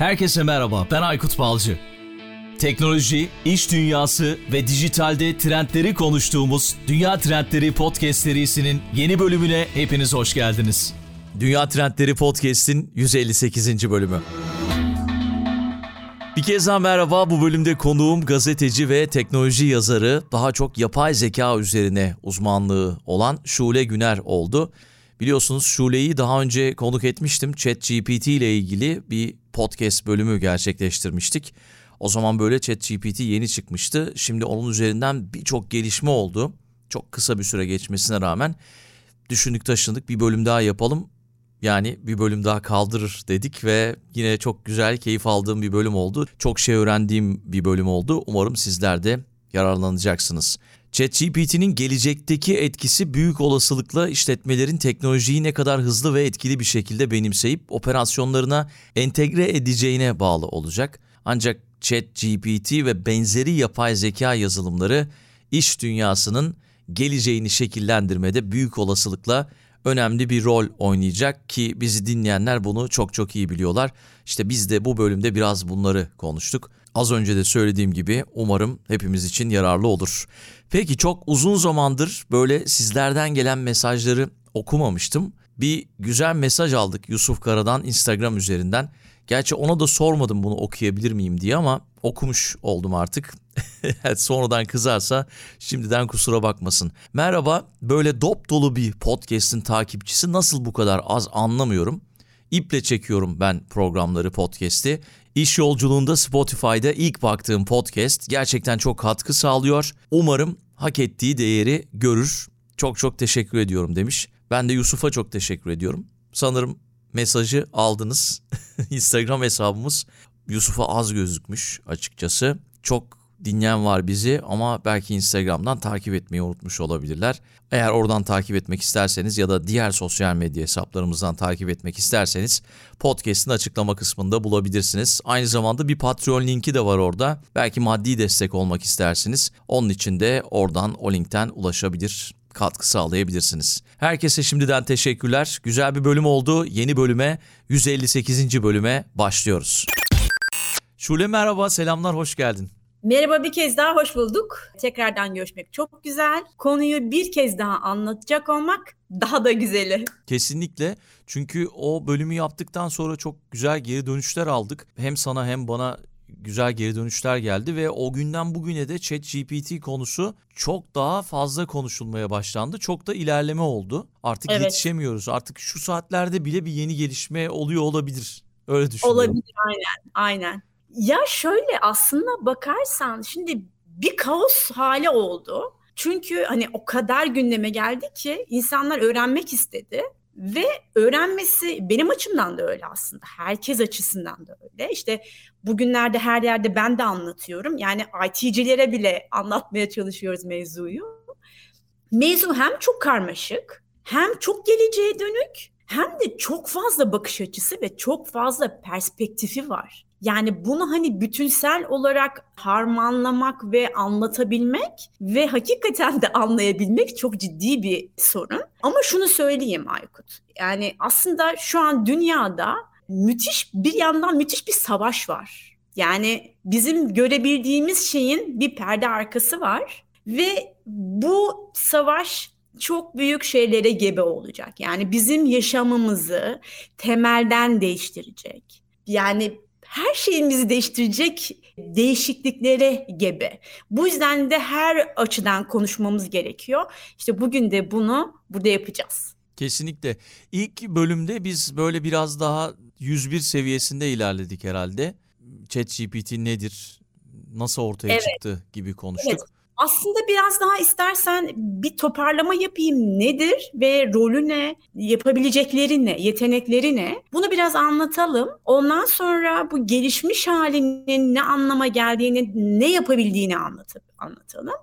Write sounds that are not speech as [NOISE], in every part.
Herkese merhaba, ben Aykut Balcı. Teknoloji, iş dünyası ve dijitalde trendleri konuştuğumuz Dünya Trendleri Podcast serisinin yeni bölümüne hepiniz hoş geldiniz. Dünya Trendleri Podcast'in 158. bölümü. Bir kez daha merhaba. Bu bölümde konuğum gazeteci ve teknoloji yazarı, daha çok yapay zeka üzerine uzmanlığı olan Şule Güner oldu. Biliyorsunuz Şule'yi daha önce konuk etmiştim. ChatGPT ile ilgili bir podcast bölümü gerçekleştirmiştik. O zaman böyle ChatGPT yeni çıkmıştı. Şimdi onun üzerinden birçok gelişme oldu. Çok kısa bir süre geçmesine rağmen düşündük taşındık bir bölüm daha yapalım. Yani bir bölüm daha kaldırır dedik ve yine çok güzel keyif aldığım bir bölüm oldu. Çok şey öğrendiğim bir bölüm oldu. Umarım sizler de yararlanacaksınız. ChatGPT'nin gelecekteki etkisi büyük olasılıkla işletmelerin teknolojiyi ne kadar hızlı ve etkili bir şekilde benimseyip operasyonlarına entegre edeceğine bağlı olacak. Ancak ChatGPT ve benzeri yapay zeka yazılımları iş dünyasının geleceğini şekillendirmede büyük olasılıkla önemli bir rol oynayacak ki bizi dinleyenler bunu çok çok iyi biliyorlar. İşte biz de bu bölümde biraz bunları konuştuk. Az önce de söylediğim gibi umarım hepimiz için yararlı olur. Peki çok uzun zamandır böyle sizlerden gelen mesajları okumamıştım. Bir güzel mesaj aldık Yusuf Kara'dan Instagram üzerinden. Gerçi ona da sormadım bunu okuyabilir miyim diye ama okumuş oldum artık. [LAUGHS] Sonradan kızarsa şimdiden kusura bakmasın. Merhaba böyle dop dolu bir podcast'in takipçisi nasıl bu kadar az anlamıyorum. İple çekiyorum ben programları podcast'i. İş yolculuğunda Spotify'da ilk baktığım podcast gerçekten çok katkı sağlıyor. Umarım hak ettiği değeri görür. Çok çok teşekkür ediyorum demiş. Ben de Yusuf'a çok teşekkür ediyorum. Sanırım mesajı aldınız. [LAUGHS] Instagram hesabımız Yusuf'a az gözükmüş açıkçası. Çok dinleyen var bizi ama belki Instagram'dan takip etmeyi unutmuş olabilirler. Eğer oradan takip etmek isterseniz ya da diğer sosyal medya hesaplarımızdan takip etmek isterseniz podcast'in açıklama kısmında bulabilirsiniz. Aynı zamanda bir Patreon linki de var orada. Belki maddi destek olmak istersiniz. Onun için de oradan o linkten ulaşabilir katkı sağlayabilirsiniz. Herkese şimdiden teşekkürler. Güzel bir bölüm oldu. Yeni bölüme 158. bölüme başlıyoruz. Şule merhaba, selamlar, hoş geldin. Merhaba bir kez daha hoş bulduk. Tekrardan görüşmek çok güzel. Konuyu bir kez daha anlatacak olmak daha da güzeli. Kesinlikle. Çünkü o bölümü yaptıktan sonra çok güzel geri dönüşler aldık. Hem sana hem bana güzel geri dönüşler geldi ve o günden bugüne de ChatGPT konusu çok daha fazla konuşulmaya başlandı. Çok da ilerleme oldu. Artık evet. yetişemiyoruz. Artık şu saatlerde bile bir yeni gelişme oluyor olabilir. Öyle düşünüyorum. Olabilir aynen. Aynen. Ya şöyle aslında bakarsan şimdi bir kaos hali oldu. Çünkü hani o kadar gündeme geldi ki insanlar öğrenmek istedi ve öğrenmesi benim açımdan da öyle aslında. Herkes açısından da öyle. İşte bugünlerde her yerde ben de anlatıyorum. Yani IT'cilere bile anlatmaya çalışıyoruz mevzuyu. Mevzu hem çok karmaşık hem çok geleceğe dönük hem de çok fazla bakış açısı ve çok fazla perspektifi var. Yani bunu hani bütünsel olarak harmanlamak ve anlatabilmek ve hakikaten de anlayabilmek çok ciddi bir sorun. Ama şunu söyleyeyim Aykut. Yani aslında şu an dünyada müthiş bir yandan müthiş bir savaş var. Yani bizim görebildiğimiz şeyin bir perde arkası var ve bu savaş çok büyük şeylere gebe olacak. Yani bizim yaşamımızı temelden değiştirecek. Yani her şeyimizi değiştirecek değişikliklere gebe. Bu yüzden de her açıdan konuşmamız gerekiyor. İşte bugün de bunu burada yapacağız. Kesinlikle. İlk bölümde biz böyle biraz daha 101 seviyesinde ilerledik herhalde. ChatGPT nedir? Nasıl ortaya evet. çıktı gibi konuştuk. Evet. Aslında biraz daha istersen bir toparlama yapayım nedir ve rolü ne, yapabilecekleri ne, yetenekleri ne? Bunu biraz anlatalım. Ondan sonra bu gelişmiş halinin ne anlama geldiğini, ne yapabildiğini anlatıp anlatalım.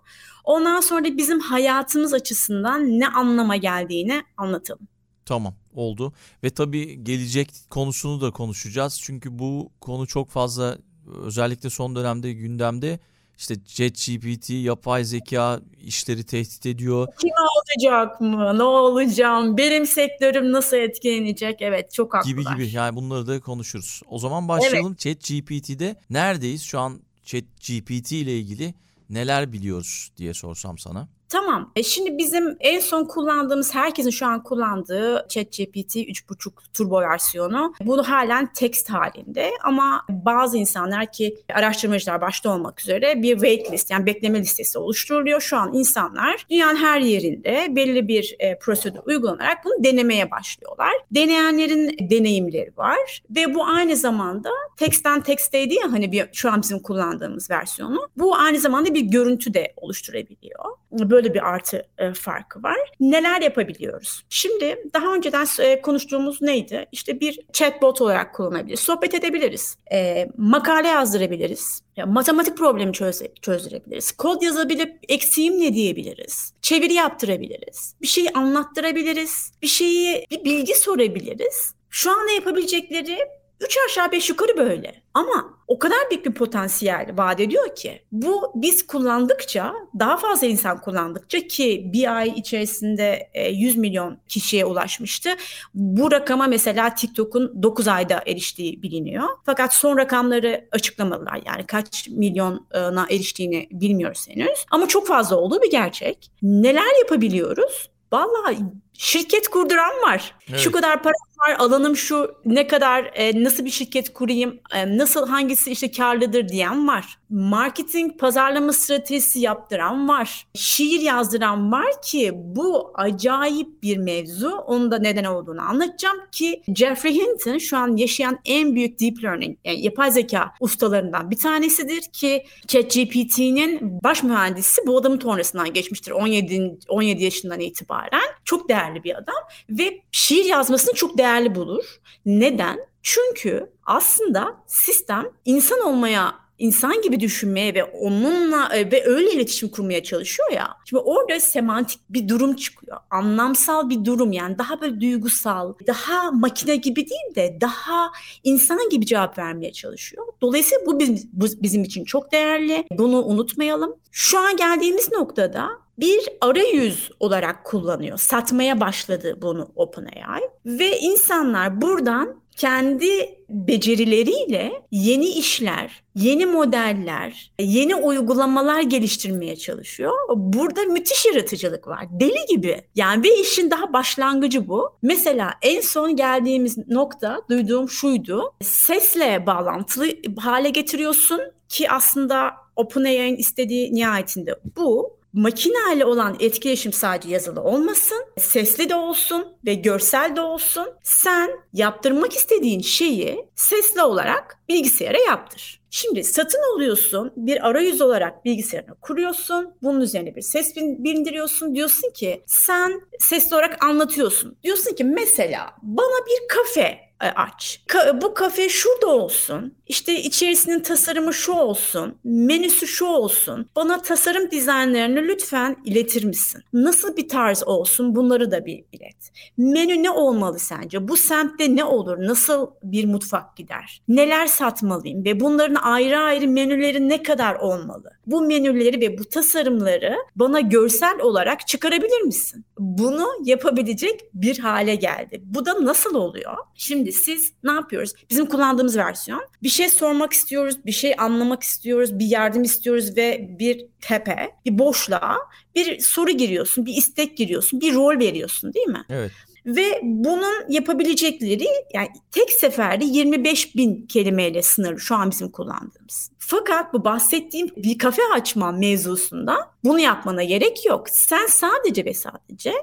Ondan sonra bizim hayatımız açısından ne anlama geldiğini anlatalım. Tamam oldu ve tabii gelecek konusunu da konuşacağız çünkü bu konu çok fazla özellikle son dönemde gündemde işte ChatGPT, yapay zeka işleri tehdit ediyor. Kim olacak mı? Ne olacağım? Benim sektörüm nasıl etkilenecek? Evet çok haklılar. Gibi gibi yani bunları da konuşuruz. O zaman başlayalım. Evet. ChatGPT'de neredeyiz? Şu an ChatGPT ile ilgili neler biliyoruz diye sorsam sana. Tamam. E şimdi bizim en son kullandığımız, herkesin şu an kullandığı ChatGPT 3.5 turbo versiyonu. Bu halen text halinde ama bazı insanlar ki araştırmacılar başta olmak üzere bir waitlist yani bekleme listesi oluşturuluyor. Şu an insanlar dünyanın her yerinde belli bir e, prosedür uygulanarak bunu denemeye başlıyorlar. Deneyenlerin deneyimleri var ve bu aynı zamanda text'ten text'teydi ya hani bir, şu an bizim kullandığımız versiyonu. Bu aynı zamanda bir görüntü de oluşturabiliyor. Böyle böyle bir artı e, farkı var. Neler yapabiliyoruz? Şimdi daha önceden e, konuştuğumuz neydi? İşte bir chatbot olarak kullanabiliriz. Sohbet edebiliriz. E, makale yazdırabiliriz. Ya, matematik problemi çöz, çözdürebiliriz. Kod yazabilip eksiğim ne diyebiliriz. Çeviri yaptırabiliriz. Bir şeyi anlattırabiliriz. Bir şeyi bir bilgi sorabiliriz. Şu anda yapabilecekleri üç aşağı beş yukarı böyle. Ama o kadar büyük bir potansiyel vaat ediyor ki bu biz kullandıkça daha fazla insan kullandıkça ki bir ay içerisinde 100 e, milyon kişiye ulaşmıştı. Bu rakama mesela TikTok'un 9 ayda eriştiği biliniyor. Fakat son rakamları açıklamadılar. Yani kaç milyona eriştiğini bilmiyoruz henüz. Ama çok fazla olduğu bir gerçek. Neler yapabiliyoruz? Vallahi şirket kurduran var. Evet. Şu kadar para var, alanım şu, ne kadar e, nasıl bir şirket kurayım, e, nasıl hangisi işte karlıdır diyen var. Marketing, pazarlama stratejisi yaptıran var. Şiir yazdıran var ki bu acayip bir mevzu. Onun da neden olduğunu anlatacağım ki Jeffrey Hinton şu an yaşayan en büyük deep learning, yani yapay zeka ustalarından bir tanesidir ki ChatGPT'nin baş mühendisi bu adamın sonrasından geçmiştir 17 17 yaşından itibaren. Çok değerli bir adam ve şiir yazmasını çok değerli bulur. Neden? Çünkü aslında sistem insan olmaya insan gibi düşünmeye ve onunla e, ve öyle iletişim kurmaya çalışıyor ya. Şimdi orada semantik bir durum çıkıyor. Anlamsal bir durum yani daha böyle duygusal, daha makine gibi değil de daha insan gibi cevap vermeye çalışıyor. Dolayısıyla bu bizim, bu bizim için çok değerli. Bunu unutmayalım. Şu an geldiğimiz noktada bir arayüz olarak kullanıyor. Satmaya başladı bunu OpenAI ve insanlar buradan kendi becerileriyle yeni işler, yeni modeller, yeni uygulamalar geliştirmeye çalışıyor. Burada müthiş yaratıcılık var. Deli gibi. Yani ve işin daha başlangıcı bu. Mesela en son geldiğimiz nokta duyduğum şuydu. Sesle bağlantılı hale getiriyorsun ki aslında OpenAI'nin istediği nihayetinde bu makineyle olan etkileşim sadece yazılı olmasın, sesli de olsun ve görsel de olsun. Sen yaptırmak istediğin şeyi sesli olarak bilgisayara yaptır. Şimdi satın alıyorsun, bir arayüz olarak bilgisayarını kuruyorsun, bunun üzerine bir ses bindiriyorsun. Diyorsun ki sen sesli olarak anlatıyorsun. Diyorsun ki mesela bana bir kafe aç. Ka- bu kafe şurada olsun. İşte içerisinin tasarımı şu olsun. Menüsü şu olsun. Bana tasarım dizaynlarını lütfen iletir misin? Nasıl bir tarz olsun bunları da bir ilet. Menü ne olmalı sence? Bu semtte ne olur? Nasıl bir mutfak gider? Neler satmalıyım? Ve bunların ayrı ayrı menüleri ne kadar olmalı? Bu menüleri ve bu tasarımları bana görsel olarak çıkarabilir misin? Bunu yapabilecek bir hale geldi. Bu da nasıl oluyor? Şimdi Şimdi siz ne yapıyoruz? Bizim kullandığımız versiyon bir şey sormak istiyoruz, bir şey anlamak istiyoruz, bir yardım istiyoruz ve bir tepe, bir boşluğa bir soru giriyorsun, bir istek giriyorsun, bir rol veriyorsun değil mi? Evet. Ve bunun yapabilecekleri yani tek seferde 25 bin kelimeyle sınırlı şu an bizim kullandığımız. Fakat bu bahsettiğim bir kafe açma mevzusunda bunu yapmana gerek yok. Sen sadece ve sadece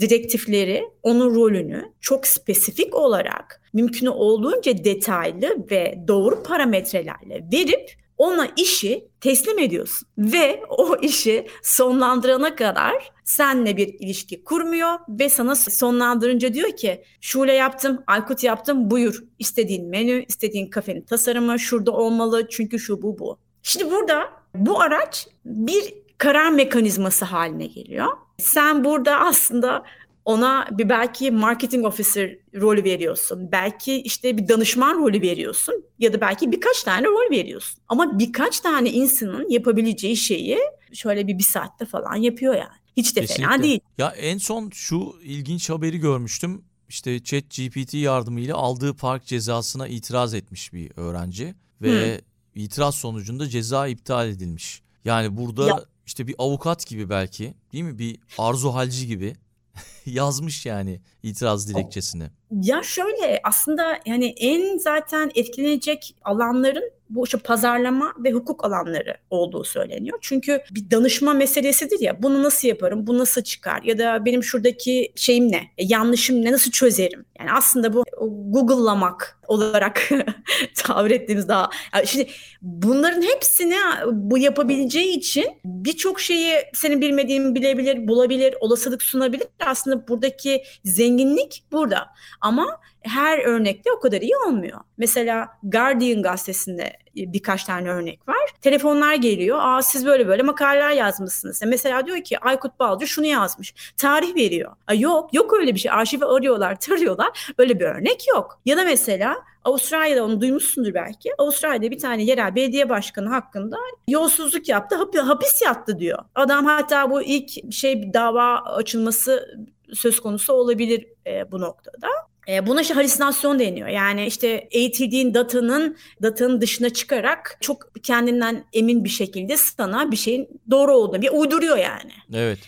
direktifleri, onun rolünü çok spesifik olarak mümkün olduğunca detaylı ve doğru parametrelerle verip ona işi teslim ediyorsun ve o işi sonlandırana kadar senle bir ilişki kurmuyor ve sana sonlandırınca diyor ki Şule yaptım, Aykut yaptım buyur istediğin menü, istediğin kafenin tasarımı şurada olmalı çünkü şu bu bu. Şimdi burada bu araç bir karar mekanizması haline geliyor. Sen burada aslında Ona bir belki marketing officer rolü veriyorsun. Belki işte bir danışman rolü veriyorsun ya da belki birkaç tane rol veriyorsun. Ama birkaç tane insanın yapabileceği şeyi şöyle bir bir saatte falan yapıyor yani. Hiç de Kesinlikle. fena değil. Ya en son şu ilginç haberi görmüştüm. İşte Chat GPT yardımıyla aldığı park cezasına itiraz etmiş bir öğrenci ve itiraz sonucunda ceza iptal edilmiş. Yani burada Ya- işte bir avukat gibi belki değil mi bir arzu halci gibi [LAUGHS] yazmış yani itiraz dilekçesini. Ya şöyle aslında yani en zaten etkilenecek alanların bu işte pazarlama ve hukuk alanları olduğu söyleniyor. Çünkü bir danışma meselesidir ya bunu nasıl yaparım, bu nasıl çıkar ya da benim şuradaki şeyim ne, e, yanlışım ne, nasıl çözerim? Yani aslında bu Google'lamak olarak [LAUGHS] tabir ettiğimiz daha. Yani şimdi bunların hepsini bu yapabileceği için birçok şeyi senin bilmediğin bilebilir, bulabilir, olasılık sunabilir. Aslında buradaki zenginlik burada. Ama her örnekte o kadar iyi olmuyor. Mesela Guardian gazetesinde birkaç tane örnek var. Telefonlar geliyor. Aa siz böyle böyle makaleler yazmışsınız. Ya Mesela diyor ki Aykut Balcı şunu yazmış. Tarih veriyor. Aa, yok yok öyle bir şey. Arşivi arıyorlar, [LAUGHS] tarıyorlar. Öyle bir örnek yok. Ya da mesela Avustralya'da onu duymuşsundur belki. Avustralya'da bir tane yerel belediye başkanı hakkında yolsuzluk yaptı, hap- hapis yattı diyor. Adam hatta bu ilk şey dava açılması söz konusu olabilir e, bu noktada. E, buna işte halüsinasyon deniyor. Yani işte ATD'nin datanın datanın dışına çıkarak çok kendinden emin bir şekilde sana bir şeyin doğru olduğunu bir uyduruyor yani. Evet.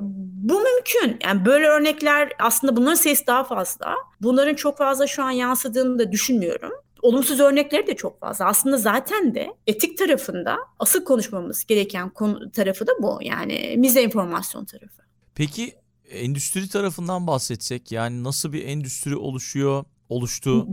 Bu mümkün. Yani böyle örnekler aslında bunların sayısı daha fazla. Bunların çok fazla şu an yansıdığını da düşünmüyorum. Olumsuz örnekleri de çok fazla. Aslında zaten de etik tarafında asıl konuşmamız gereken konu tarafı da bu. Yani mizenformasyon tarafı. Peki endüstri tarafından bahsetsek yani nasıl bir endüstri oluşuyor, oluştu?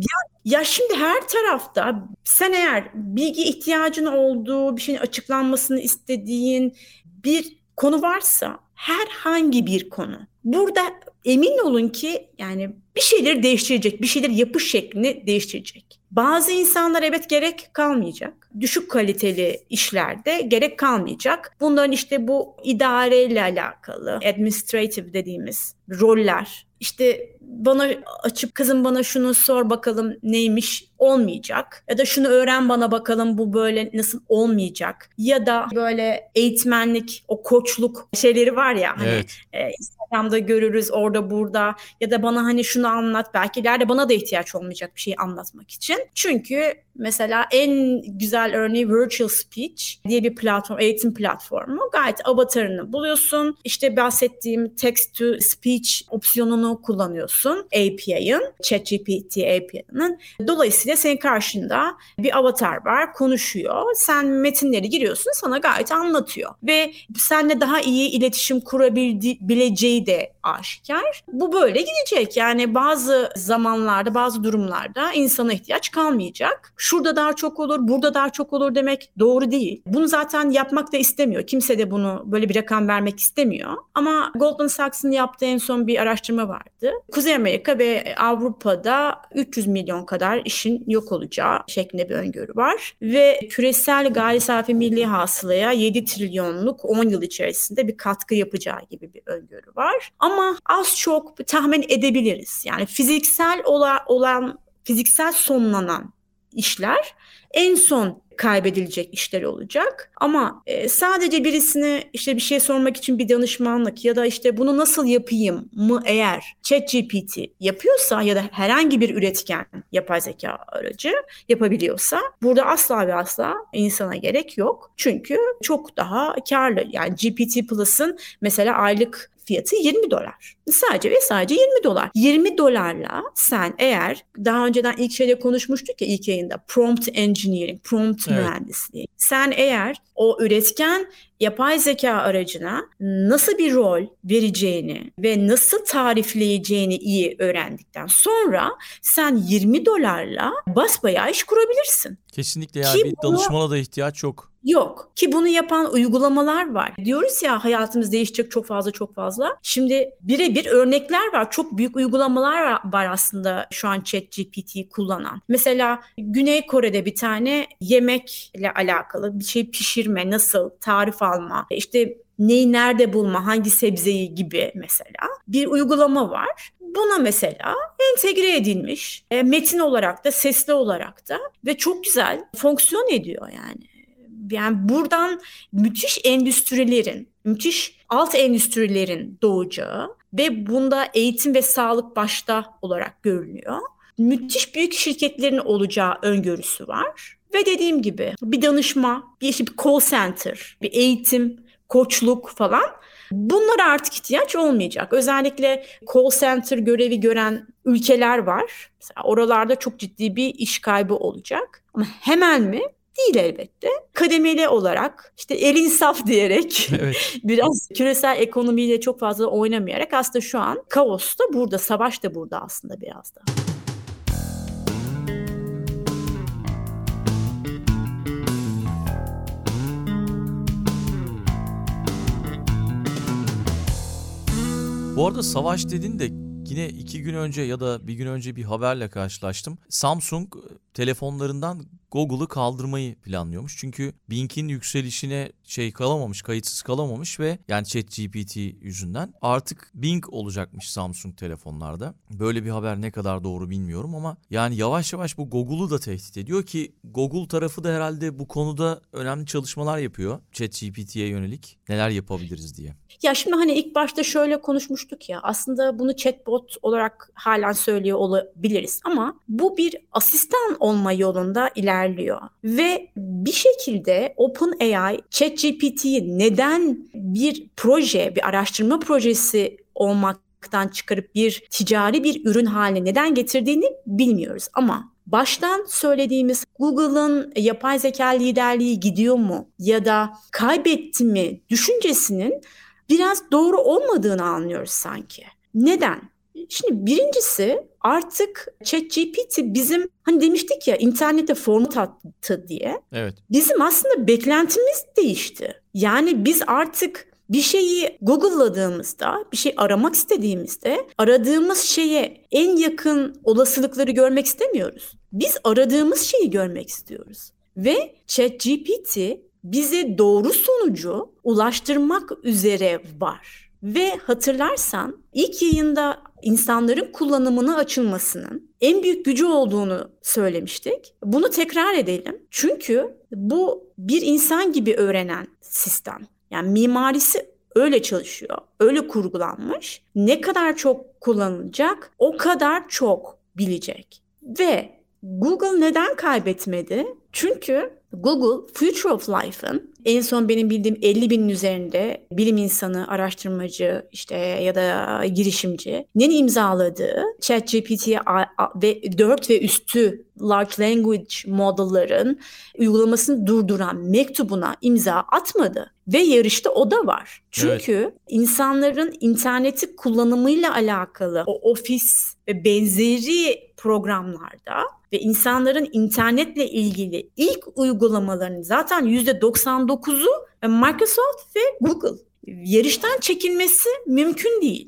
Ya şimdi her tarafta sen eğer bilgi ihtiyacın olduğu, bir şeyin açıklanmasını istediğin bir konu varsa herhangi bir konu. Burada emin olun ki yani bir şeyleri değiştirecek, bir şeyler yapış şeklini değiştirecek. Bazı insanlar evet gerek kalmayacak. Düşük kaliteli işlerde gerek kalmayacak. Bunların işte bu idareyle alakalı, administrative dediğimiz roller. İşte bana açıp kızım bana şunu sor bakalım neymiş olmayacak. Ya da şunu öğren bana bakalım bu böyle nasıl olmayacak. Ya da böyle eğitmenlik, o koçluk şeyleri var ya hani Evet. e, Instagram'da görürüz orada burada ya da bana hani şunu anlat belki ileride bana da ihtiyaç olmayacak bir şeyi anlatmak için. Çünkü mesela en güzel örneği Virtual Speech diye bir platform, eğitim platformu. Gayet avatarını buluyorsun. İşte bahsettiğim text to speech opsiyonunu kullanıyorsun API'ın, ChatGPT API'nin. Dolayısıyla senin karşında bir avatar var, konuşuyor. Sen metinleri giriyorsun, sana gayet anlatıyor. Ve seninle daha iyi iletişim kurabileceği de aşikar. Bu böyle gidecek. Yani bazı zamanlarda, bazı durumlarda insana ihtiyaç kalmayacak. Şurada daha çok olur, burada daha çok olur demek doğru değil. Bunu zaten yapmak da istemiyor. Kimse de bunu böyle bir rakam vermek istemiyor. Ama Goldman Sachs'ın yaptığı en son bir araştırma vardı. Kuzey Amerika ve Avrupa'da 300 milyon kadar işin yok olacağı şeklinde bir öngörü var. Ve küresel gayri safi milli hasılaya 7 trilyonluk 10 yıl içerisinde bir katkı yapacağı gibi bir öngörü var. Ama az çok tahmin edebiliriz. Yani fiziksel ola- olan, fiziksel sonlanan işler. En son kaybedilecek işler olacak. Ama e, sadece birisine işte bir şey sormak için bir danışmanlık ya da işte bunu nasıl yapayım mı eğer ChatGPT yapıyorsa ya da herhangi bir üretken yapay zeka aracı yapabiliyorsa burada asla ve asla insana gerek yok. Çünkü çok daha karlı. Yani GPT Plus'ın mesela aylık fiyatı 20 dolar. Sadece ve sadece 20 dolar. 20 dolarla sen eğer daha önceden ilk şeyde konuşmuştuk ya ilk yayında prompt engineering, prompt Evet. mühendisliği. Sen eğer o üretken yapay zeka aracına nasıl bir rol vereceğini ve nasıl tarifleyeceğini iyi öğrendikten sonra sen 20 dolarla basbayağı iş kurabilirsin. Kesinlikle yani Ki bir bunu- danışmana da ihtiyaç yok. Yok ki bunu yapan uygulamalar var. Diyoruz ya hayatımız değişecek çok fazla çok fazla. Şimdi birebir örnekler var. Çok büyük uygulamalar var aslında şu an ChatGPT kullanan. Mesela Güney Kore'de bir tane yemekle alakalı bir şey pişirme, nasıl tarif alma, işte neyi nerede bulma, hangi sebzeyi gibi mesela bir uygulama var. Buna mesela entegre edilmiş e, metin olarak da sesli olarak da ve çok güzel fonksiyon ediyor yani. Yani buradan müthiş endüstrilerin, müthiş alt endüstrilerin doğacağı ve bunda eğitim ve sağlık başta olarak görünüyor. Müthiş büyük şirketlerin olacağı öngörüsü var. Ve dediğim gibi bir danışma, bir, işte bir call center, bir eğitim, koçluk falan Bunlara artık ihtiyaç olmayacak. Özellikle call center görevi gören ülkeler var. Mesela oralarda çok ciddi bir iş kaybı olacak. Ama hemen mi? Değil elbette. Kademeli olarak işte el insaf [LAUGHS] diyerek [LAUGHS] evet. biraz küresel ekonomiyle çok fazla oynamayarak aslında şu an kaos da burada, savaş da burada aslında biraz da. Bu arada savaş dedin de yine iki gün önce ya da bir gün önce bir haberle karşılaştım. Samsung telefonlarından Google'ı kaldırmayı planlıyormuş. Çünkü Bing'in yükselişine şey kalamamış, kayıtsız kalamamış ve yani ChatGPT yüzünden artık Bing olacakmış Samsung telefonlarda. Böyle bir haber ne kadar doğru bilmiyorum ama yani yavaş yavaş bu Google'u da tehdit ediyor ki Google tarafı da herhalde bu konuda önemli çalışmalar yapıyor ChatGPT'ye yönelik. Neler yapabiliriz diye. Ya şimdi hani ilk başta şöyle konuşmuştuk ya aslında bunu chatbot olarak halen söylüyor olabiliriz ama bu bir asistan olma yolunda ilerliyor. Ve bir şekilde OpenAI ChatGPT'yi neden bir proje, bir araştırma projesi olmaktan çıkarıp bir ticari bir ürün haline neden getirdiğini bilmiyoruz ama baştan söylediğimiz Google'ın yapay zeka liderliği gidiyor mu ya da kaybetti mi düşüncesinin biraz doğru olmadığını anlıyoruz sanki. Neden? Şimdi birincisi artık ChatGPT bizim hani demiştik ya internette format attı diye. Evet. Bizim aslında beklentimiz değişti. Yani biz artık bir şeyi Google'ladığımızda, bir şey aramak istediğimizde aradığımız şeye en yakın olasılıkları görmek istemiyoruz. Biz aradığımız şeyi görmek istiyoruz. Ve ChatGPT bize doğru sonucu ulaştırmak üzere var. Ve hatırlarsan ilk yayında insanların kullanımına açılmasının en büyük gücü olduğunu söylemiştik. Bunu tekrar edelim. Çünkü bu bir insan gibi öğrenen sistem. Yani mimarisi öyle çalışıyor. Öyle kurgulanmış. Ne kadar çok kullanılacak o kadar çok bilecek. Ve Google neden kaybetmedi? Çünkü Google Future of Life'ın en son benim bildiğim 50 binin üzerinde bilim insanı, araştırmacı işte ya da girişimcinin imzaladığı ChatGPT ve 4 ve üstü large language model'ların uygulamasını durduran mektubuna imza atmadı. Ve yarışta o da var. Çünkü evet. insanların interneti kullanımıyla alakalı o ofis ve benzeri programlarda ve insanların internetle ilgili ilk uygulamalarını zaten %99'u Microsoft ve Google. Yarıştan çekilmesi mümkün değil.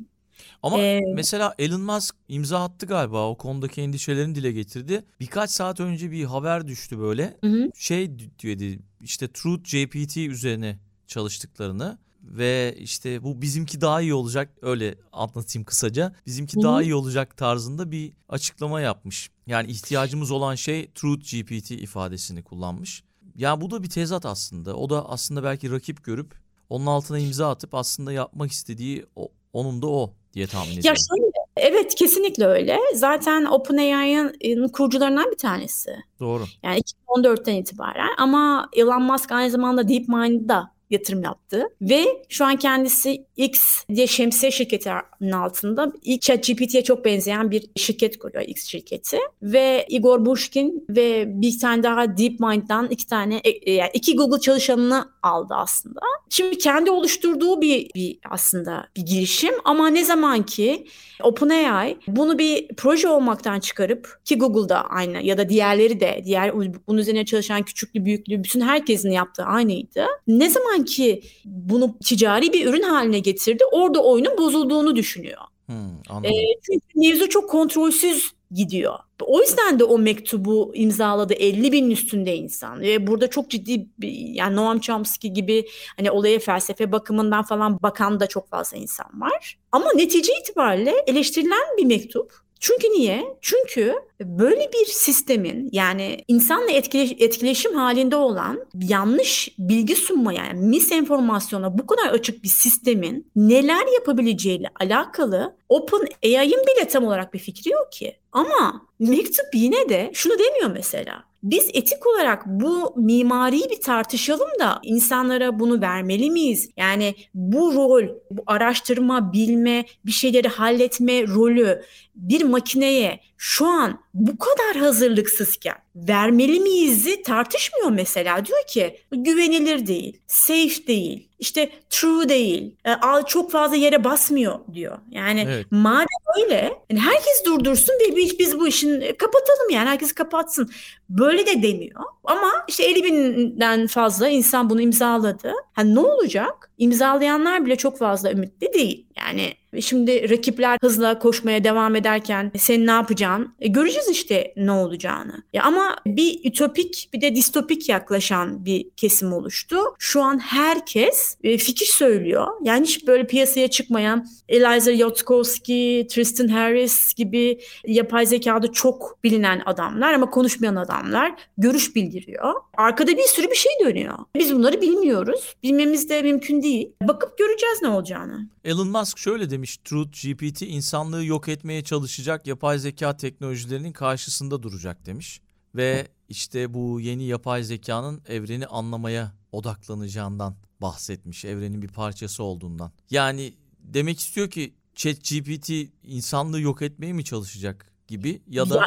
Ama ee, mesela Elon Musk imza attı galiba o konudaki endişelerini dile getirdi. Birkaç saat önce bir haber düştü böyle. Hı. Şey diyordu işte Truth GPT üzerine çalıştıklarını ve işte bu bizimki daha iyi olacak öyle anlatayım kısaca. Bizimki Hı-hı. daha iyi olacak tarzında bir açıklama yapmış. Yani ihtiyacımız olan şey Truth GPT ifadesini kullanmış. Ya bu da bir tezat aslında. O da aslında belki rakip görüp onun altına imza atıp aslında yapmak istediği o, onun da o diye tahmin ediyorum. Ya şöyle, evet kesinlikle öyle. Zaten OpenAI'ın kurucularından bir tanesi. Doğru. Yani 2014'ten itibaren ama Elon Musk aynı zamanda DeepMind'da yatırım yaptı. Ve şu an kendisi X diye şemsiye şirketi adının altında ilk ChatGPT'ye çok benzeyen bir şirket kuruyor X şirketi ve Igor Bushkin ve bir tane daha DeepMind'dan iki tane e, e, yani iki Google çalışanını aldı aslında. Şimdi kendi oluşturduğu bir, bir aslında bir girişim ama ne zaman ki OpenAI bunu bir proje olmaktan çıkarıp ki Google'da aynı ya da diğerleri de diğer bunun üzerine çalışan küçüklü büyüklü bütün herkesin yaptığı aynıydı. Ne zaman ki bunu ticari bir ürün haline getirdi orada oyunun bozulduğunu düşünüyor. Hmm, e, çünkü mevzu çok kontrolsüz gidiyor. O yüzden de o mektubu imzaladı 50 binin üstünde insan ve burada çok ciddi bir, yani Noam Chomsky gibi hani olaya felsefe bakımından falan bakan da çok fazla insan var. Ama netice itibariyle eleştirilen bir mektup çünkü niye? Çünkü böyle bir sistemin yani insanla etkileş, etkileşim halinde olan yanlış bilgi sunma yani misenformasyona bu kadar açık bir sistemin neler yapabileceğiyle alakalı Open AI'ın bile tam olarak bir fikri yok ki. Ama mektup yine de şunu demiyor mesela. Biz etik olarak bu mimariyi bir tartışalım da insanlara bunu vermeli miyiz? Yani bu rol, bu araştırma, bilme, bir şeyleri halletme rolü bir makineye şu an bu kadar hazırlıksızken vermeli miyiz'i tartışmıyor mesela. Diyor ki güvenilir değil, safe değil, işte true değil, e, çok fazla yere basmıyor diyor. Yani evet. madem öyle yani herkes durdursun ve biz, biz bu işin e, kapatalım yani herkes kapatsın. Böyle de demiyor. Ama işte 50 binden fazla insan bunu imzaladı. Ha ne olacak? İmzalayanlar bile çok fazla ümitli değil. Yani Şimdi rakipler hızla koşmaya devam ederken sen ne yapacaksın? E, göreceğiz işte ne olacağını. Ya ama bir ütopik bir de distopik yaklaşan bir kesim oluştu. Şu an herkes e, fikir söylüyor. Yani hiç böyle piyasaya çıkmayan Eliza Yotkovsky, Tristan Harris gibi yapay zekada çok bilinen adamlar ama konuşmayan adamlar görüş bildiriyor. Arkada bir sürü bir şey dönüyor. Biz bunları bilmiyoruz. Bilmemiz de mümkün değil. Bakıp göreceğiz ne olacağını. Elon Musk şöyle demiş. Truth GPT insanlığı yok etmeye çalışacak yapay zeka teknolojilerinin karşısında duracak demiş. Ve işte bu yeni yapay zekanın evreni anlamaya odaklanacağından bahsetmiş. Evrenin bir parçası olduğundan. Yani demek istiyor ki ChatGPT insanlığı yok etmeye mi çalışacak gibi ya da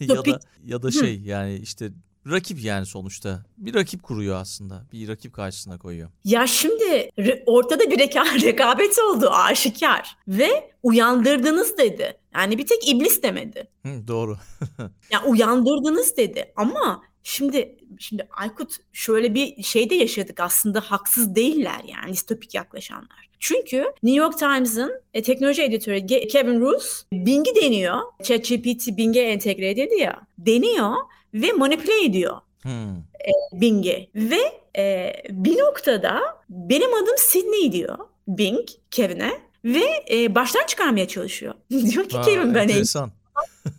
ya [LAUGHS] da ya da şey yani işte rakip yani sonuçta. Bir rakip kuruyor aslında. Bir rakip karşısına koyuyor. Ya şimdi ortada bir reka [LAUGHS] rekabet oldu aşikar. Ve uyandırdınız dedi. Yani bir tek iblis demedi. Hı, doğru. [LAUGHS] ya uyandırdınız dedi ama Şimdi şimdi Aykut şöyle bir şey de yaşadık aslında haksız değiller yani distopik yaklaşanlar. Çünkü New York Times'ın e, teknoloji editörü Kevin Roos Bing'i deniyor. ChatGPT Bing'e entegre edildi ya. Deniyor ve manipüle ediyor hmm. e, Bing'i. Ve e, bir noktada benim adım Sydney diyor Bing Kevin'e ve e, baştan çıkarmaya çalışıyor. [LAUGHS] diyor ki ha, Kevin ben enteresan.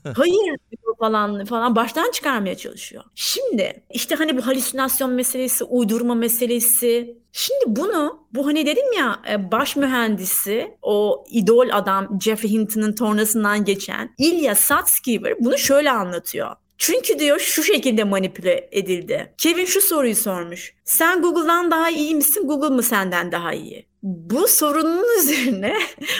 [LAUGHS] Hayır falan falan baştan çıkarmaya çalışıyor. Şimdi işte hani bu halüsinasyon meselesi, uydurma meselesi. Şimdi bunu bu hani dedim ya e, baş mühendisi o idol adam Jeffrey Hinton'ın tornasından geçen Ilya Sutskever bunu şöyle anlatıyor. Çünkü diyor şu şekilde manipüle edildi. Kevin şu soruyu sormuş. Sen Google'dan daha iyi misin? Google mı senden daha iyi? Bu sorunun [LAUGHS] üzerine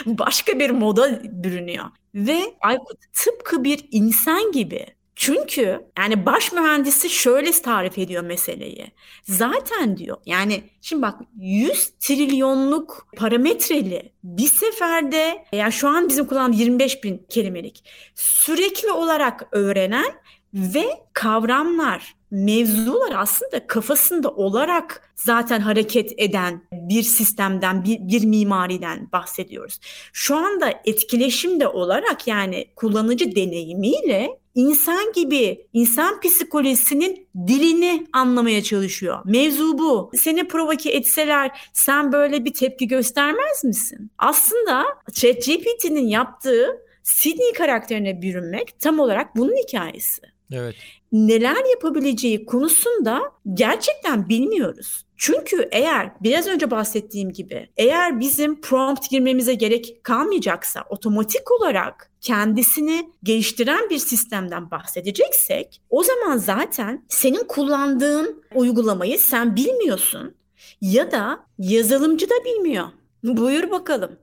başka bir moda bürünüyor. Ve Aykut tıpkı bir insan gibi çünkü yani baş mühendisi şöyle tarif ediyor meseleyi. Zaten diyor yani şimdi bak 100 trilyonluk parametreli bir seferde yani şu an bizim kullandığımız 25 bin kelimelik sürekli olarak öğrenen ve kavramlar, mevzular aslında kafasında olarak zaten hareket eden bir sistemden, bir, bir mimariden bahsediyoruz. Şu anda etkileşimde olarak yani kullanıcı deneyimiyle insan gibi insan psikolojisinin dilini anlamaya çalışıyor. Mevzu bu. Seni provoke etseler sen böyle bir tepki göstermez misin? Aslında ChatGPT'nin yaptığı Sydney karakterine bürünmek tam olarak bunun hikayesi. Evet. Neler yapabileceği konusunda gerçekten bilmiyoruz. Çünkü eğer biraz önce bahsettiğim gibi eğer bizim prompt girmemize gerek kalmayacaksa otomatik olarak kendisini geliştiren bir sistemden bahsedeceksek o zaman zaten senin kullandığın uygulamayı sen bilmiyorsun ya da yazılımcı da bilmiyor. Buyur bakalım.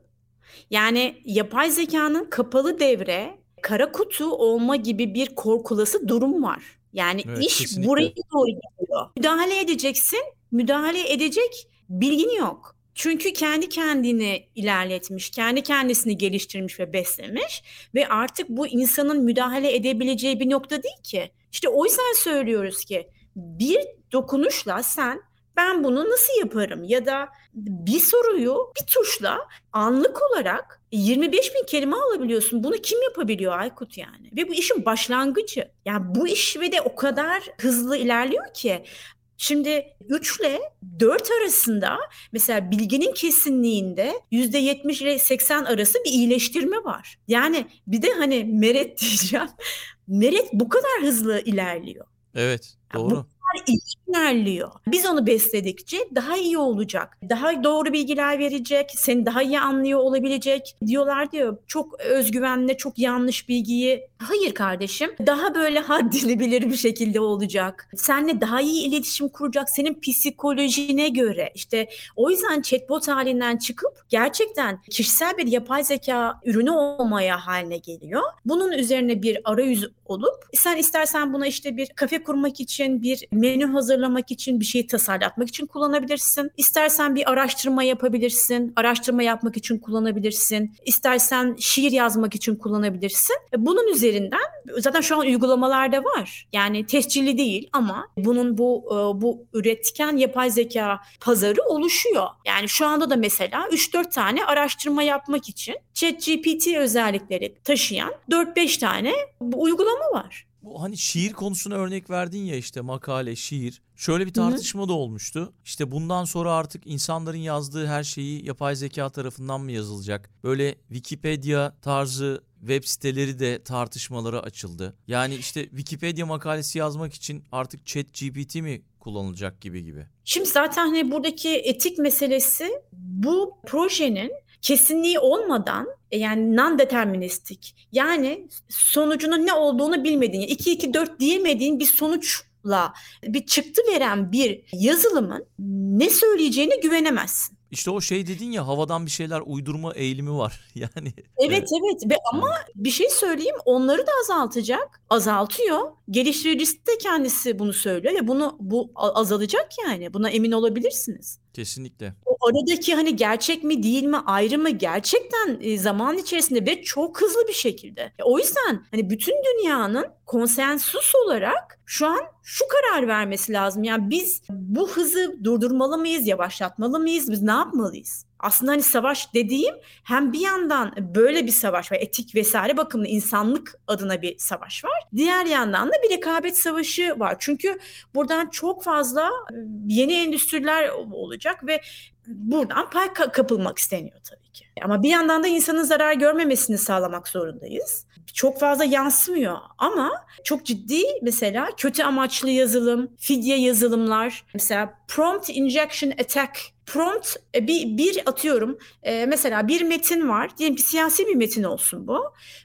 Yani yapay zekanın kapalı devre, kara kutu olma gibi bir korkulası durum var. Yani Evet, iş kesinlikle. buraya doğru gidiyor. Müdahale edeceksin, müdahale edecek bilgin yok. Çünkü kendi kendini ilerletmiş, kendi kendisini geliştirmiş ve beslemiş ve artık bu insanın müdahale edebileceği bir nokta değil ki. İşte o yüzden söylüyoruz ki bir dokunuşla sen ben bunu nasıl yaparım ya da bir soruyu bir tuşla anlık olarak 25 bin kelime alabiliyorsun. Bunu kim yapabiliyor Aykut yani? Ve bu işin başlangıcı. Yani bu iş ve de o kadar hızlı ilerliyor ki Şimdi 3 ile 4 arasında mesela bilginin kesinliğinde %70 ile 80 arası bir iyileştirme var. Yani bir de hani meret diyeceğim. [LAUGHS] Meret bu kadar hızlı ilerliyor. Evet, Ya bu doğru. İyi ilerliyor. Biz onu besledikçe daha iyi olacak. Daha doğru bilgiler verecek, seni daha iyi anlıyor olabilecek. Diyorlar diyor çok özgüvenle çok yanlış bilgiyi. Hayır kardeşim. Daha böyle haddini [LAUGHS] bilir bir şekilde olacak. Seninle daha iyi iletişim kuracak. Senin psikolojine göre. İşte o yüzden chatbot halinden çıkıp gerçekten kişisel bir yapay zeka ürünü olmaya haline geliyor. Bunun üzerine bir arayüz olup sen istersen buna işte bir kafe kurmak için, bir menü hazırlamak için, bir şeyi tasarlatmak için kullanabilirsin. İstersen bir araştırma yapabilirsin, araştırma yapmak için kullanabilirsin. İstersen şiir yazmak için kullanabilirsin. E, Bunun üzerinden zaten şu an uygulamalarda var. Yani tescilli değil ama bunun bu e, bu üretken yapay zeka pazarı oluşuyor. Yani şu anda da mesela 3-4 tane araştırma yapmak için ChatGPT özellikleri taşıyan 4-5 tane uygulama var. Bu hani şiir konusuna örnek verdin ya işte makale, şiir. Şöyle bir Hı hı. tartışma da olmuştu. İşte bundan sonra artık insanların yazdığı her şeyi yapay zeka tarafından mı yazılacak? Böyle Wikipedia tarzı web siteleri de tartışmalara açıldı. Yani işte Wikipedia makalesi yazmak için artık ChatGPT mi kullanılacak gibi gibi. Şimdi zaten hani buradaki etik meselesi bu projenin kesinliği olmadan e, yani non-deterministik yani sonucunun ne olduğunu bilmediğin 2-2-4 diyemediğin bir sonuçla bir çıktı veren bir yazılımın ne söyleyeceğine güvenemezsin. İşte o şey dedin ya havadan bir şeyler uydurma eğilimi var. [LAUGHS] Yani Evet evet ve ama bir şey söyleyeyim onları da azaltacak. Azaltıyor. Geliştiricisi de kendisi bunu söylüyor ve bunu bu azalacak yani. Buna emin olabilirsiniz. Kesinlikle. O aradaki hani gerçek mi değil mi ayrımı gerçekten e, zaman içerisinde ve çok hızlı bir şekilde. E, O yüzden hani bütün dünyanın konsensus olarak şu an şu karar vermesi lazım. Yani biz bu hızı durdurmalı mıyız, yavaşlatmalı mıyız, biz ne yapmalıyız? Aslında hani savaş dediğim hem bir yandan böyle bir savaş var, etik vesaire bakımlı insanlık adına bir savaş var. Diğer yandan da bir rekabet savaşı var. Çünkü buradan çok fazla e, yeni endüstriler olacak ve buradan pay ka- kapılmak isteniyor tabii ki. Ama bir yandan da insanın zarar görmemesini sağlamak zorundayız. Çok fazla yansımıyor ama çok ciddi mesela kötü amaçlı yazılım, fidye yazılımlar, mesela prompt injection attack Prompt e, bir, bir atıyorum e, mesela bir metin var diyelim ki siyasi bir metin olsun bu.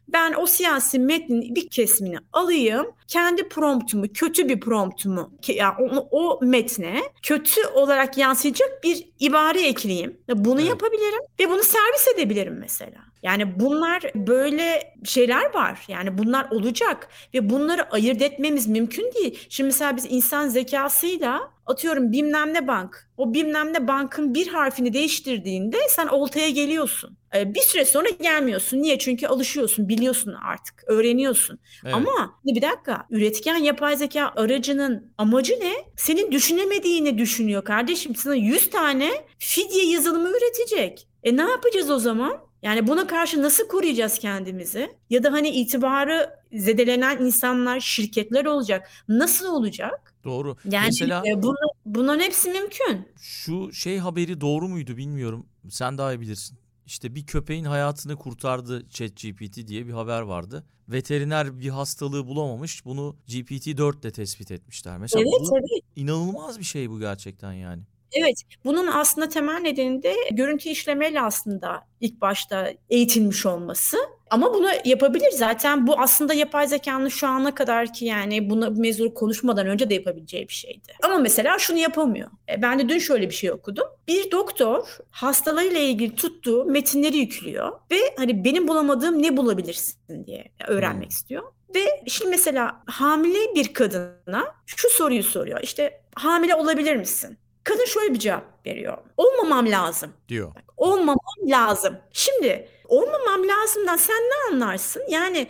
Ben o siyasi metnin bir kesmini alayım kendi promptumu kötü bir promptumu ki- yani o, o metne kötü olarak yansıyacak bir ibare ekleyeyim. Bunu Evet. yapabilirim ve bunu servis edebilirim mesela. Yani bunlar böyle şeyler var. Yani bunlar olacak ve bunları ayırt etmemiz mümkün değil. Şimdi mesela biz insan zekasıyla atıyorum bilmem ne bank. O bilmem ne bankın bir harfini değiştirdiğinde sen oltaya geliyorsun. Ee, Bir süre sonra gelmiyorsun. Niye? Çünkü alışıyorsun, biliyorsun artık, öğreniyorsun. Evet. Ama bir dakika, üretken yapay zeka aracının amacı ne? Senin düşünemediğini düşünüyor kardeşim. Sana 100 tane fidye yazılımı üretecek. E ne yapacağız o zaman? Yani buna karşı nasıl koruyacağız kendimizi? Ya da hani itibarı zedelenen insanlar, şirketler olacak. Nasıl olacak? Doğru. Yani Mesela e, bunu, bunların hepsi mümkün. şu şey haberi doğru muydu bilmiyorum. Sen daha iyi bilirsin. İşte bir köpeğin hayatını kurtardı ChatGPT diye bir haber vardı. Veteriner bir hastalığı bulamamış. Bunu GPT-4 de tespit etmişler. Mesela Evet, bu evet. inanılmaz bir şey bu gerçekten yani. Evet, bunun aslında temel nedeni de görüntü işlemeyle aslında ilk başta eğitilmiş olması. Ama bunu yapabilir zaten. Bu aslında yapay zekanın şu ana kadar ki yani bunu mevzu konuşmadan önce de yapabileceği bir şeydi. Ama mesela şunu yapamıyor. E, ben de dün şöyle bir şey okudum. Bir doktor hastalığıyla ilgili tuttuğu metinleri yüklüyor ve hani benim bulamadığım ne bulabilirsin diye öğrenmek hmm. istiyor. Ve şimdi mesela hamile bir kadına şu soruyu soruyor. İşte hamile olabilir misin? Kadın şöyle bir cevap veriyor. Olmamam lazım. Diyor. olmamam lazım. Şimdi olmamam lazımdan sen ne anlarsın? Yani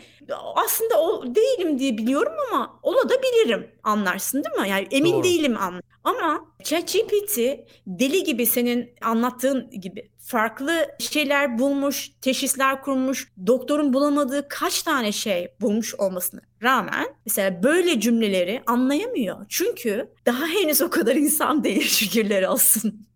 aslında o değilim diye biliyorum ama ola da bilirim anlarsın değil mi? Yani emin Doğru. değilim anlar. Ama ChatGPT deli gibi senin anlattığın gibi farklı şeyler bulmuş, teşhisler kurmuş, doktorun bulamadığı kaç tane şey bulmuş olmasına rağmen mesela böyle cümleleri anlayamıyor. Çünkü daha henüz o kadar insan değil [LAUGHS] şükürler olsun.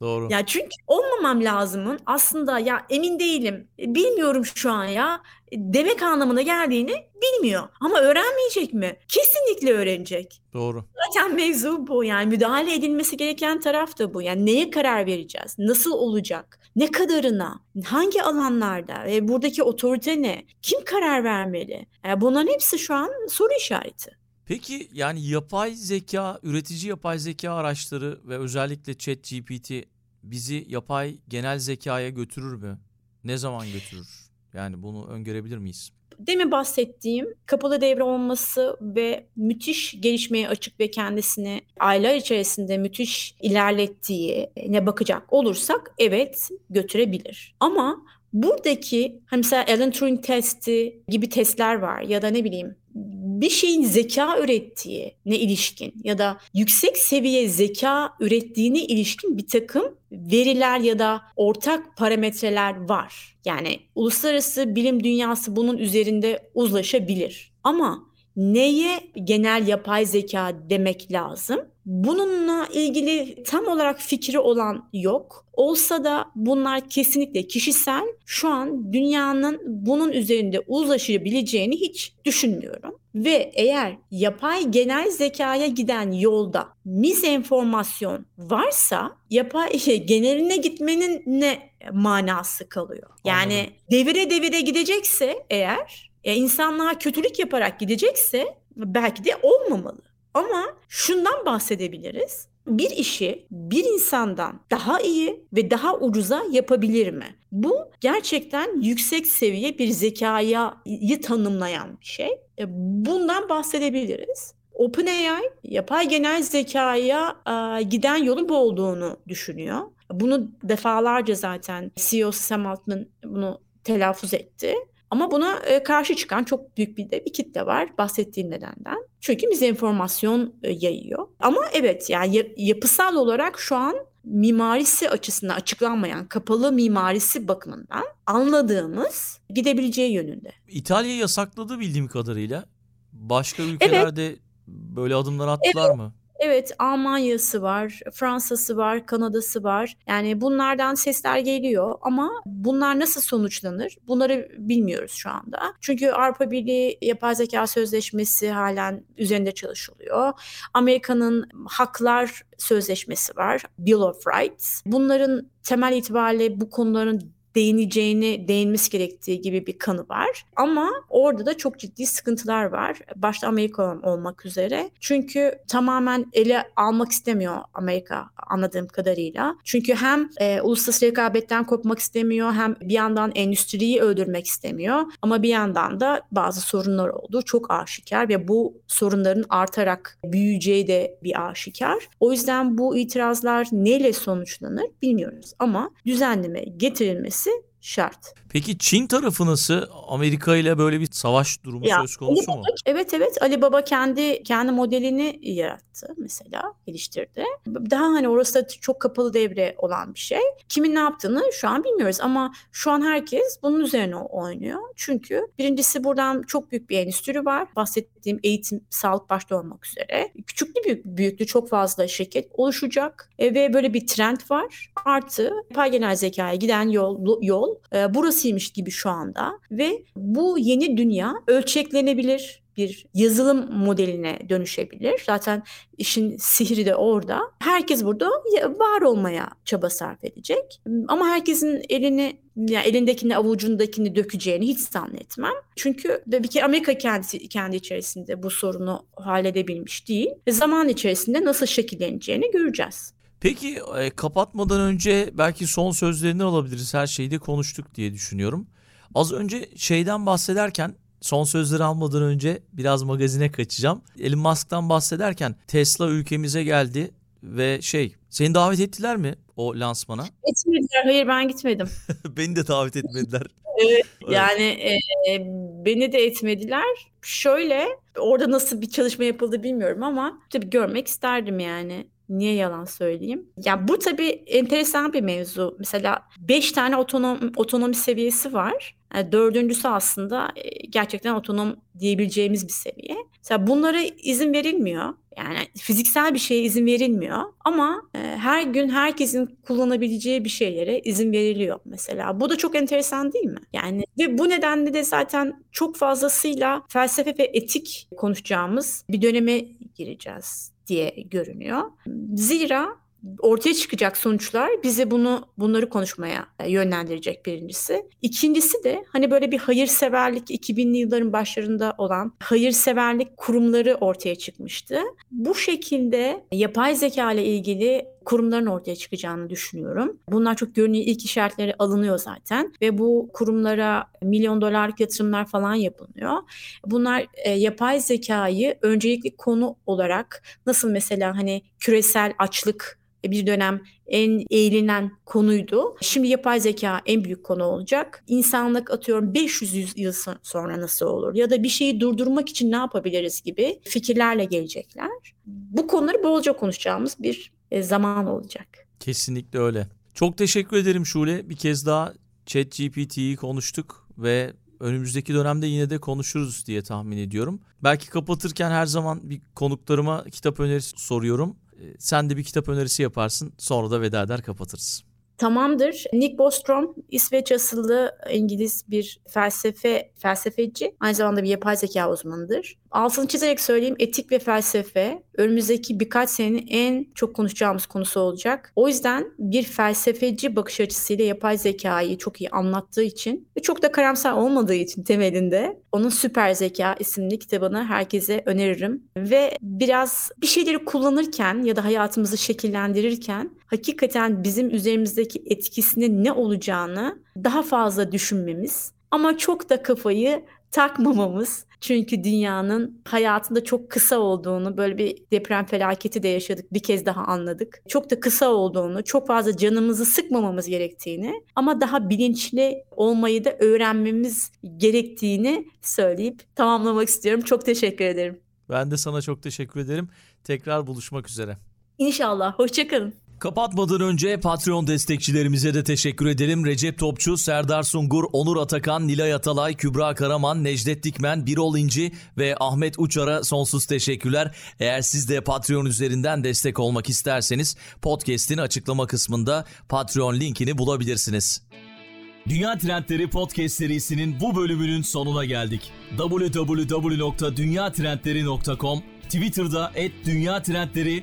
Doğru. Ya çünkü olmamam lazımın aslında ya emin değilim, bilmiyorum şu an ya demek anlamına geldiğini bilmiyor. Ama öğrenmeyecek mi? Kesinlikle öğrenecek. Doğru. Zaten mevzu bu yani müdahale edilmesi gereken taraf da bu. Yani neye karar vereceğiz? Nasıl olacak? Ne kadarına? Hangi alanlarda? Ve buradaki otorite ne? Kim karar vermeli? Yani bunların hepsi şu an soru işareti. Peki yani yapay zeka, üretici yapay zeka araçları ve özellikle ChatGPT bizi yapay genel zekaya götürür mü? Ne zaman götürür? Yani bunu öngörebilir miyiz? Demin bahsettiğim kapalı devre olması ve müthiş gelişmeye açık ve kendisini aylar içerisinde müthiş ilerlettiği ne bakacak olursak evet götürebilir. Ama buradaki hani mesela Alan Turing testi gibi testler var ya da ne bileyim bir şeyin zeka ürettiği ne ilişkin ya da yüksek seviye zeka ürettiğine ilişkin bir takım veriler ya da ortak parametreler var. Yani uluslararası bilim dünyası bunun üzerinde uzlaşabilir. Ama neye genel yapay zeka demek lazım? Bununla ilgili tam olarak fikri olan yok. Olsa da bunlar kesinlikle kişisel. Şu an dünyanın bunun üzerinde uzlaşabileceğini hiç düşünmüyorum. Ve eğer yapay genel zekaya giden yolda misenformasyon varsa yapay [LAUGHS] geneline gitmenin ne manası kalıyor? Yani Anladım. devire devire gidecekse eğer e, insanlığa kötülük yaparak gidecekse belki de olmamalı. Ama şundan bahsedebiliriz. Bir işi bir insandan daha iyi ve daha ucuza yapabilir mi? Bu gerçekten yüksek seviye bir zekayı tanımlayan bir şey. E, bundan bahsedebiliriz. OpenAI yapay genel zekaya e, giden yolun bu olduğunu düşünüyor. Bunu defalarca zaten CEO Sam Altman bunu telaffuz etti. Ama buna e, karşı çıkan çok büyük bir de bir kitle var bahsettiğim nedenden. Çünkü bize informasyon e, yayıyor. Ama evet yani yapısal olarak şu an mimarisi açısından açıklanmayan kapalı mimarisi bakımından anladığımız gidebileceği yönünde. İtalya yasakladı bildiğim kadarıyla. Başka ülkelerde evet. böyle adımlar attılar evet. mı? Evet, Almanya'sı var, Fransa'sı var, Kanada'sı var. Yani bunlardan sesler geliyor ama bunlar nasıl sonuçlanır? Bunları bilmiyoruz şu anda. Çünkü Avrupa Birliği Yapay Zeka Sözleşmesi halen üzerinde çalışılıyor. Amerika'nın haklar sözleşmesi var, Bill of Rights. Bunların temel itibariyle bu konuların değineceğini, değinmesi gerektiği gibi bir kanı var. Ama orada da çok ciddi sıkıntılar var. Başta Amerika olmak üzere. Çünkü tamamen ele almak istemiyor Amerika anladığım kadarıyla. Çünkü hem e, uluslararası rekabetten kopmak istemiyor hem bir yandan endüstriyi öldürmek istemiyor. Ama bir yandan da bazı sorunlar oldu. Çok aşikar ve bu sorunların artarak büyüyeceği de bir aşikar. O yüzden bu itirazlar neyle sonuçlanır bilmiyoruz. Ama düzenleme getirilmesi c'est şart. Peki Çin tarafı nasıl? Amerika ile böyle bir savaş durumu ya, söz konusu mu? Evet evet Ali Baba kendi kendi modelini yarattı mesela geliştirdi. Daha hani orası da çok kapalı devre olan bir şey. Kimin ne yaptığını şu an bilmiyoruz ama şu an herkes bunun üzerine oynuyor. Çünkü birincisi buradan çok büyük bir endüstri var. Bahsettiğim eğitim, sağlık başta olmak üzere. Küçüklü büyük, büyüklü çok fazla şirket oluşacak e, ve böyle bir trend var. Artı yapay genel zekaya giden yol, yol e, burasıymış gibi şu anda ve bu yeni dünya ölçeklenebilir bir yazılım modeline dönüşebilir. Zaten işin sihri de orada. Herkes burada var olmaya çaba sarf edecek. Ama herkesin elini yani elindekini avucundakini dökeceğini hiç zannetmem. Çünkü bir kere Amerika kendisi kendi içerisinde bu sorunu halledebilmiş değil. Zaman içerisinde nasıl şekilleneceğini göreceğiz. Peki e, kapatmadan önce belki son sözlerini alabiliriz. Her şeyi de konuştuk diye düşünüyorum. Az önce şeyden bahsederken son sözleri almadan önce biraz magazine kaçacağım. Elon Musk'tan bahsederken Tesla ülkemize geldi ve şey seni davet ettiler mi o lansmana? Etmediler. Hayır ben gitmedim. [LAUGHS] Beni de davet etmediler. [LAUGHS] evet, yani e, beni de etmediler. Şöyle orada nasıl bir çalışma yapıldı bilmiyorum ama tabii görmek isterdim yani. Niye yalan söyleyeyim? Ya bu tabii enteresan bir mevzu. Mesela 5 tane otonom, otonomi seviyesi var. Yani dördüncüsü aslında gerçekten otonom diyebileceğimiz bir seviye. Mesela bunlara izin verilmiyor. Yani fiziksel bir şeye izin verilmiyor ama her gün herkesin kullanabileceği bir şeylere izin veriliyor mesela. Bu da çok enteresan değil mi? Yani ve bu nedenle de zaten çok fazlasıyla felsefe ve etik konuşacağımız bir döneme gireceğiz diye görünüyor. Zira ortaya çıkacak sonuçlar bize bunu bunları konuşmaya yönlendirecek birincisi. İkincisi de hani böyle bir hayırseverlik 2000'li yılların başlarında olan hayırseverlik kurumları ortaya çıkmıştı. Bu şekilde yapay zeka ile ilgili kurumların ortaya çıkacağını düşünüyorum. Bunlar çok görünüyor ilk işaretleri alınıyor zaten ve bu kurumlara milyon dolarlık yatırımlar falan yapılıyor. Bunlar e, yapay zekayı öncelikli konu olarak nasıl mesela hani küresel açlık bir dönem en eğlenen konuydu. Şimdi yapay zeka en büyük konu olacak. İnsanlık atıyorum 500 yıl sonra nasıl olur ya da bir şeyi durdurmak için ne yapabiliriz gibi fikirlerle gelecekler. Bu konuları bolca konuşacağımız bir e, zaman olacak. Kesinlikle öyle. Çok teşekkür ederim Şule. Bir kez daha ChatGPT'yi konuştuk ve önümüzdeki dönemde yine de konuşuruz diye tahmin ediyorum. Belki kapatırken her zaman bir konuklarıma kitap önerisi soruyorum. Sen de bir kitap önerisi yaparsın. Sonra da veda eder kapatırız. Tamamdır. Nick Bostrom İsveç asıllı İngiliz bir felsefe felsefeci. Aynı zamanda bir yapay zeka uzmanıdır. Altını çizerek söyleyeyim etik ve felsefe önümüzdeki birkaç senenin en çok konuşacağımız konusu olacak. O yüzden bir felsefeci bakış açısıyla yapay zekayı çok iyi anlattığı için ve çok da karamsar olmadığı için temelinde onun Süper Zeka isimli kitabını herkese öneririm. Ve biraz bir şeyleri kullanırken ya da hayatımızı şekillendirirken hakikaten bizim üzerimizdeki etkisinin ne olacağını daha fazla düşünmemiz ama çok da kafayı takmamamız. Çünkü dünyanın hayatında çok kısa olduğunu, böyle bir deprem felaketi de yaşadık, bir kez daha anladık. Çok da kısa olduğunu, çok fazla canımızı sıkmamamız gerektiğini ama daha bilinçli olmayı da öğrenmemiz gerektiğini söyleyip tamamlamak istiyorum. Çok teşekkür ederim. Ben de sana çok teşekkür ederim. Tekrar buluşmak üzere. İnşallah. Hoşçakalın. Kapatmadan önce Patreon destekçilerimize de teşekkür edelim. Recep Topçu, Serdar Sungur, Onur Atakan, Nilay Atalay, Kübra Karaman, Necdet Dikmen, Birol İnci ve Ahmet Uçar'a sonsuz teşekkürler. Eğer siz de Patreon üzerinden destek olmak isterseniz podcast'in açıklama kısmında Patreon linkini bulabilirsiniz. Dünya Trendleri Podcast serisinin bu bölümünün sonuna geldik. www.dünyatrendleri.com Twitter'da @dünyatrendleri